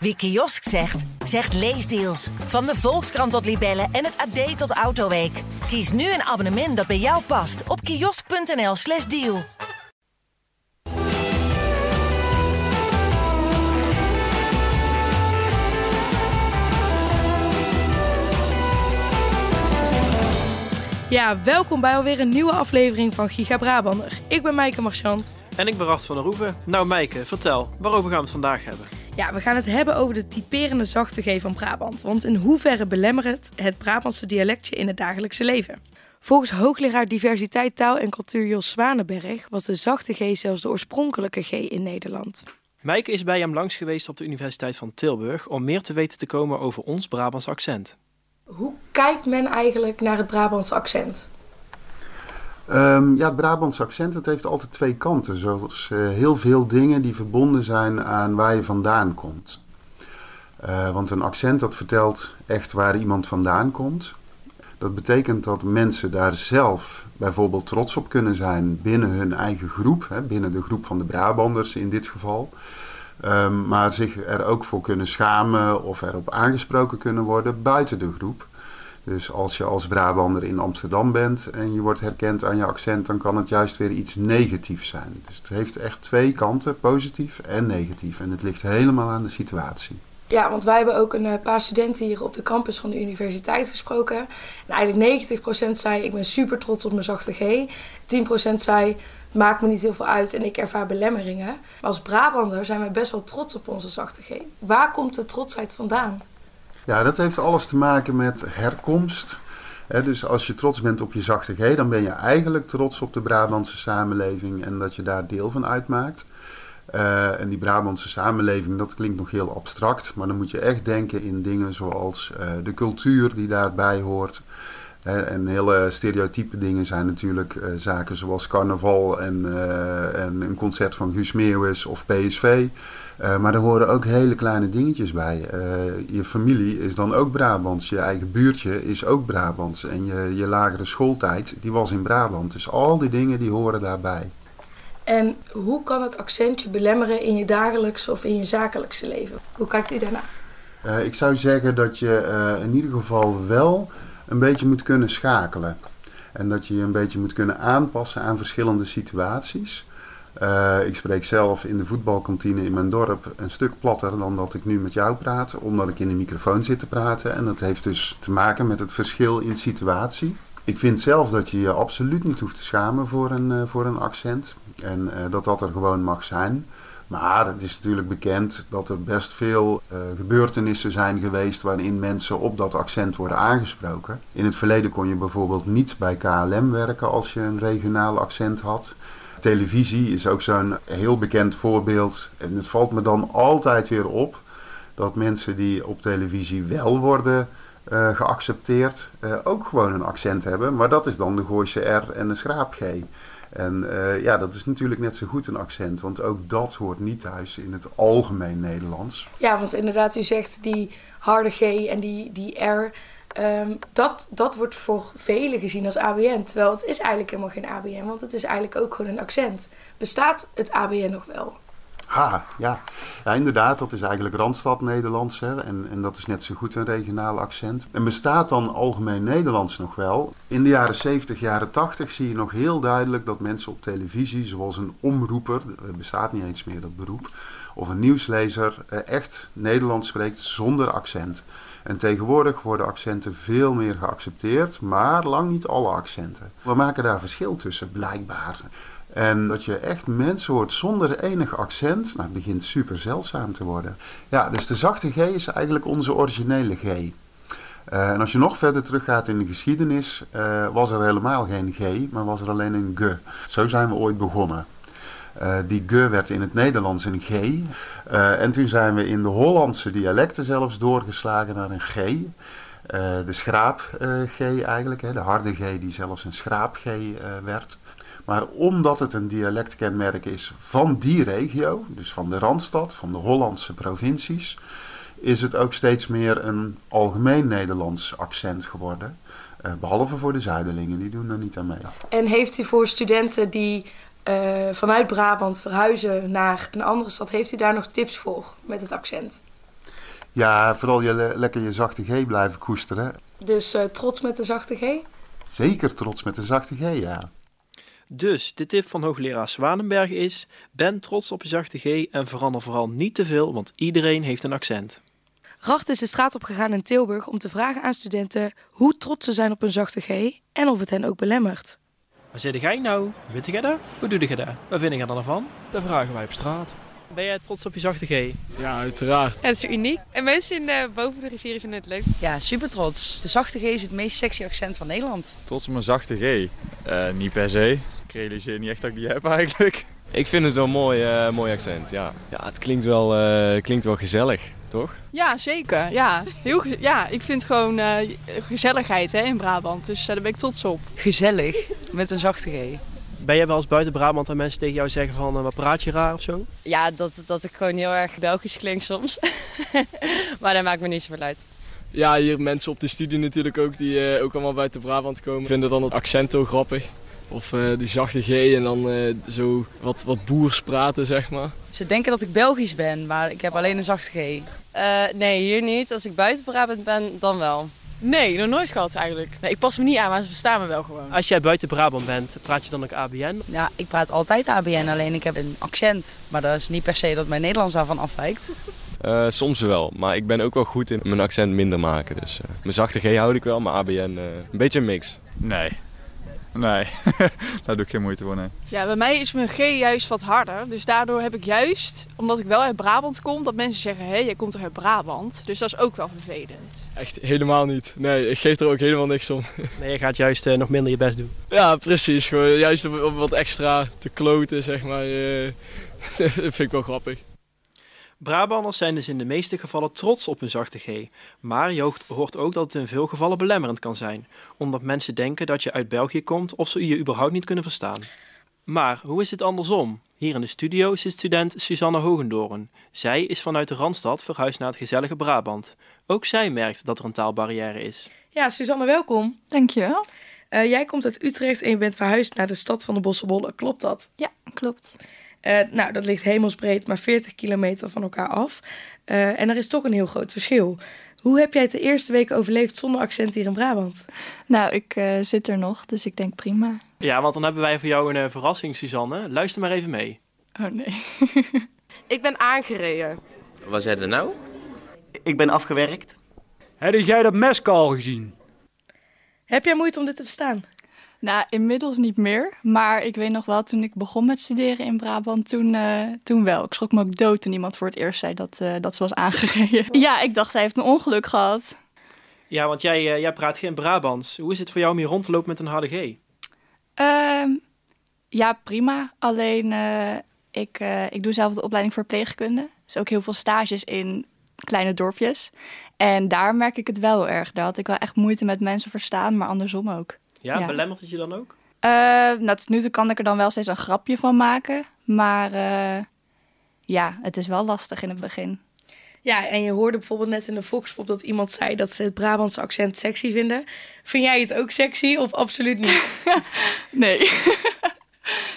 Wie kiosk zegt, zegt leesdeals. Van de Volkskrant tot Libellen en het AD tot Autoweek. Kies nu een abonnement dat bij jou past op kiosk.nl/slash deal. Ja, welkom bij alweer een nieuwe aflevering van Giga Brabander. Ik ben Maaike Marchant. En ik ben Rart van der Roeven. Nou Maaike, vertel, waarover gaan we het vandaag hebben? Ja, we gaan het hebben over de typerende zachte G van Brabant. Want in hoeverre belemmert het Brabantse dialectje in het dagelijkse leven? Volgens hoogleraar diversiteit taal en cultuur Jos Zwanenberg was de zachte G zelfs de oorspronkelijke G in Nederland. Maaike is bij hem langs geweest op de Universiteit van Tilburg om meer te weten te komen over ons Brabants accent. Hoe kijkt men eigenlijk naar het Brabants accent? Um, ja, het Brabants accent het heeft altijd twee kanten. Zoals uh, heel veel dingen die verbonden zijn aan waar je vandaan komt. Uh, want een accent dat vertelt echt waar iemand vandaan komt. Dat betekent dat mensen daar zelf bijvoorbeeld trots op kunnen zijn binnen hun eigen groep. Hè, binnen de groep van de Brabanders in dit geval. Um, maar zich er ook voor kunnen schamen of erop aangesproken kunnen worden buiten de groep. Dus als je als Brabander in Amsterdam bent en je wordt herkend aan je accent, dan kan het juist weer iets negatiefs zijn. Dus het heeft echt twee kanten, positief en negatief. En het ligt helemaal aan de situatie. Ja, want wij hebben ook een paar studenten hier op de campus van de universiteit gesproken. En eigenlijk 90% zei ik ben super trots op mijn zachte G. 10% zei maakt me niet heel veel uit en ik ervaar belemmeringen. Maar als Brabander zijn we best wel trots op onze zachte G. Waar komt de trotsheid vandaan? Ja, dat heeft alles te maken met herkomst. dus als je trots bent op je zachte G, dan ben je eigenlijk trots op de Brabantse samenleving en dat je daar deel van uitmaakt. Uh, en die Brabantse samenleving, dat klinkt nog heel abstract, maar dan moet je echt denken in dingen zoals uh, de cultuur die daarbij hoort. En hele stereotype dingen zijn natuurlijk uh, zaken zoals carnaval en, en, een concert van Guus Meeuwis of PSV. Uh, maar er horen ook hele kleine dingetjes bij. Je familie is dan ook Brabants. Je eigen buurtje is ook Brabants. En je, je lagere schooltijd, die was in Brabant. Dus al die dingen die horen daarbij. En hoe kan het accent je belemmeren in je dagelijkse of in je zakelijkse leven? Hoe kijkt u daarna? Uh, ik zou zeggen dat je in ieder geval wel een beetje moet kunnen schakelen. En dat je je een beetje moet kunnen aanpassen aan verschillende situaties. Uh, ik spreek zelf in de voetbalkantine in mijn dorp een stuk platter dan dat ik nu met jou praat, omdat ik in de microfoon zit te praten. En dat heeft dus te maken met het verschil in situatie. Ik vind zelf dat je je absoluut niet hoeft te schamen voor een, uh, voor een accent. En uh, dat dat er gewoon mag zijn. Maar het is natuurlijk bekend dat er best veel uh, gebeurtenissen zijn geweest waarin mensen op dat accent worden aangesproken. In het verleden kon je bijvoorbeeld niet bij KLM werken als je een regionaal accent had. Televisie is ook zo'n heel bekend voorbeeld. En het valt me dan altijd weer op dat mensen die op televisie wel worden uh, geaccepteerd, uh, ook gewoon een accent hebben. Maar dat is dan de Gooise R en de schraap G. En uh, ja, dat is natuurlijk net zo goed een accent, want ook dat hoort niet thuis in het algemeen Nederlands. Ja, want inderdaad, u zegt die harde G en die, die R, Um, dat, dat wordt voor velen gezien als ABN. Terwijl het is eigenlijk helemaal geen ABN, want het is eigenlijk ook gewoon een accent. Bestaat het ABN nog wel? Ha, ja. ja, inderdaad, dat is eigenlijk Randstad Nederlands. Hè? En, en dat is net zo goed een regionaal accent. En bestaat dan algemeen Nederlands nog wel? In de jaren 70, jaren 80 zie je nog heel duidelijk dat mensen op televisie, zoals een omroeper, er bestaat niet eens meer dat beroep, of een nieuwslezer, echt Nederlands spreekt zonder accent. En tegenwoordig worden accenten veel meer geaccepteerd, maar lang niet alle accenten. We maken daar verschil tussen, blijkbaar. En dat je echt mensen hoort zonder enig accent, nou, het begint super zeldzaam te worden. Ja, dus de zachte G is eigenlijk onze originele G. Uh, en als je nog verder teruggaat in de geschiedenis, uh, was er helemaal geen G, maar was er alleen een G. Zo zijn we ooit begonnen. Uh, die G werd in het Nederlands een G. En toen zijn we in de Hollandse dialecten zelfs doorgeslagen naar een G. De schraap-G eigenlijk, hè, de harde G die zelfs een schraap-G werd. Maar omdat het een dialectkenmerk is van die regio, dus van de Randstad, van de Hollandse provincies, is het ook steeds meer een algemeen Nederlands accent geworden. behalve voor de Zuiderlingen, die doen er niet aan mee. En heeft u voor studenten die uh, vanuit Brabant verhuizen naar een andere stad, heeft u daar nog tips voor met het accent? Ja, vooral je le- lekker je zachte G blijven koesteren. Dus eh, trots met de zachte G. Zeker trots met de zachte G, ja. Dus de tip van hoogleraar Zwanenberg is: ben trots op je zachte G en verander vooral niet te veel, want iedereen heeft een accent. Racht is de straat op gegaan in Tilburg om te vragen aan studenten hoe trots ze zijn op hun zachte G en of het hen ook belemmert. Waar zit jij nou? Weet jij dat? Hoe doe je dat? Wat vind je er dan van? Dat vragen wij op straat. Ben jij trots op je zachte G? Ja, uiteraard. Het is uniek. En mensen in de, boven de rivieren vinden het leuk. Ja, super trots. De zachte G is het meest sexy accent van Nederland. Trots op mijn zachte G? Eh, niet per se. Ik realiseer niet echt dat ik die heb eigenlijk. Ik vind het wel een mooi, eh, mooi accent, ja. Ja, het klinkt wel, eh, klinkt wel gezellig, toch? Ja, zeker. Ja, heel ja ik vind gewoon eh, gezelligheid hè, in Brabant. Dus daar ben ik trots op. Gezellig, met een zachte G. Ben jij wel eens buiten Brabant en mensen tegen jou zeggen van wat praat je raar of zo? Ja, dat, dat ik gewoon heel erg Belgisch klink soms. maar dat maakt me niet zoveel uit. Ja, hier mensen op de studie natuurlijk ook, die eh, ook allemaal buiten Brabant komen. Vinden dan het accent heel grappig. Of eh, die zachte G en dan eh, zo wat, wat boers praten, zeg maar. Ze denken dat ik Belgisch ben, maar ik heb alleen een zachte G. Eh, nee, hier niet. Als ik buiten Brabant ben, dan wel. Nee, nog nooit gehad eigenlijk. Nee, ik pas me niet aan, maar ze verstaan me wel gewoon. Als jij buiten Brabant bent, praat je dan ook ABN? Ja, ik praat altijd ABN, alleen ik heb een accent. Maar dat is niet per se dat mijn Nederlands daarvan afwijkt. Eh, soms wel, maar ik ben ook wel goed in mijn accent minder maken. Dus eh, mijn zachte G houd ik wel, maar ABN eh, een beetje een mix. Nee. Nee, daar doe ik geen moeite voor, nee. Ja, bij mij is mijn G juist wat harder. Dus daardoor heb ik juist, omdat ik wel uit Brabant kom, dat mensen zeggen: hé, jij komt toch uit Brabant? Dus dat is ook wel vervelend. Echt helemaal niet. Nee, ik geef er ook helemaal niks om. Nee, je gaat juist eh, nog minder je best doen. Ja, precies. Gewoon juist om, om wat extra te kloten, zeg maar. eh, dat vind ik wel grappig. Brabanders zijn dus in de meeste gevallen trots op hun zachte G. Maar je hoort- ook dat het in veel gevallen belemmerend kan zijn. Omdat mensen denken dat je uit België komt of ze je überhaupt niet kunnen verstaan. Maar hoe is het andersom? Hier in de studio zit student Suzanne Hogendoren. Zij is vanuit de Randstad verhuisd naar het gezellige Brabant. Ook zij merkt dat er een taalbarrière is. Ja, Suzanne, welkom. Dankjewel. Eh, jij komt uit Utrecht en je bent verhuisd naar de stad van de Bossenbollen. Klopt dat? Ja, klopt. Eh, nou, dat ligt hemelsbreed, maar 40 kilometer van elkaar af. Eh, en er is toch een heel groot verschil. Hoe heb jij het de eerste weken overleefd zonder accent hier in Brabant? Nou, ik eh, zit er nog, dus ik denk prima. Ja, want dan hebben wij voor jou een verrassing, Suzanne. Luister maar even mee. Oh nee. Ik ben aangereden. Wat zei er nou? Ik ben afgewerkt. Heb jij dat meskaal gezien? Heb jij moeite om dit te verstaan? Nou, inmiddels niet meer. Maar ik weet nog wel, toen ik begon met studeren in Brabant, toen, eh, toen wel. Ik schrok me ook dood toen iemand voor het eerst zei dat, eh, dat ze was aangereden. Ja, ik dacht, zij heeft een ongeluk gehad. Ja, want jij, eh, jij praat geen Brabants. Hoe is het voor jou om hier rond te lopen met een harde G? Ehm, ja, prima. Alleen, ik, ik doe zelf de opleiding voor pleegkunde. Dus ook heel veel stages in kleine dorpjes. En daar merk ik het wel erg. Daar had ik wel echt moeite met mensen verstaan, maar andersom ook. Ja, Ja. belemmert het je dan ook? Eh, nou, tot nu toe kan ik er dan wel steeds een grapje van maken. Maar eh, ja, het is wel lastig in het begin. Ja, en je hoorde bijvoorbeeld net in de Volkspop dat iemand zei dat ze het Brabantse accent sexy vinden. Vind jij het ook sexy of absoluut niet? Nee.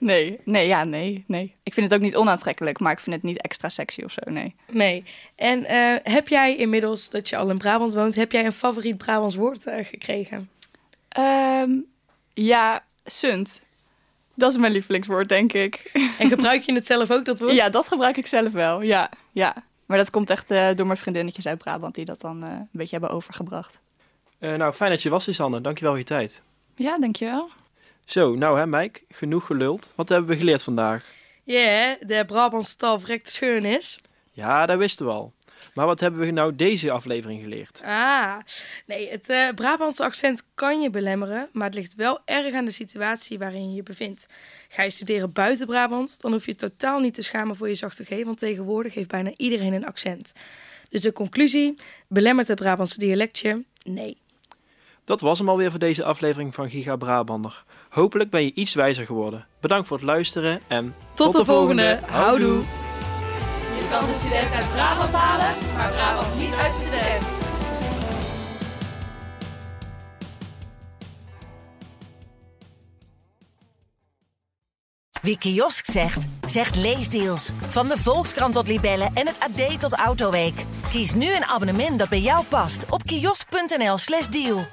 nee, nee, ja, nee, nee. Ik vind het ook niet onaantrekkelijk, maar ik vind het niet extra sexy of zo, nee. Nee. En eh, heb jij inmiddels, dat je al in Brabant woont, heb jij een favoriet Brabants woord eh, gekregen? Ehm, ja, sunt. Dat is mijn lievelingswoord, denk ik. En gebruik je het zelf ook, dat woord? Ja, dat gebruik ik zelf wel, ja. ja. Maar dat komt echt eh, door mijn vriendinnetjes uit Brabant die dat dan eh, een beetje hebben overgebracht. Eh, nou, fijn dat je was, Suzanne. Dankjewel voor je tijd. Ja, dankjewel. Zo, nou hè, Mike, genoeg geluld. Wat hebben we geleerd vandaag? Ja, de Brabantse taal vrekt scheun is. Ja, dat wisten we al. Maar wat hebben we nou deze aflevering geleerd? Ah, nee, het eh, Brabantse accent kan je belemmeren, maar het ligt wel erg aan de situatie waarin je je bevindt. Ga je studeren buiten Brabant, dan hoef je totaal niet te schamen voor je zachte G, want tegenwoordig heeft bijna iedereen een accent. Dus de conclusie, belemmert het Brabantse dialectje? Nee. Dat was hem alweer voor deze aflevering van Giga Brabander. Hopelijk ben je iets wijzer geworden. Bedankt voor het luisteren en Tot, de, volgende. Houdoe. Kan de student uit Brabant halen, maar Brabant niet uit de student. Wie kiosk zegt, zegt leesdeals. Van de Volkskrant tot Libellen en het AD tot Autoweek. Kies nu een abonnement dat bij jou past op kiosk.nl/slash deal.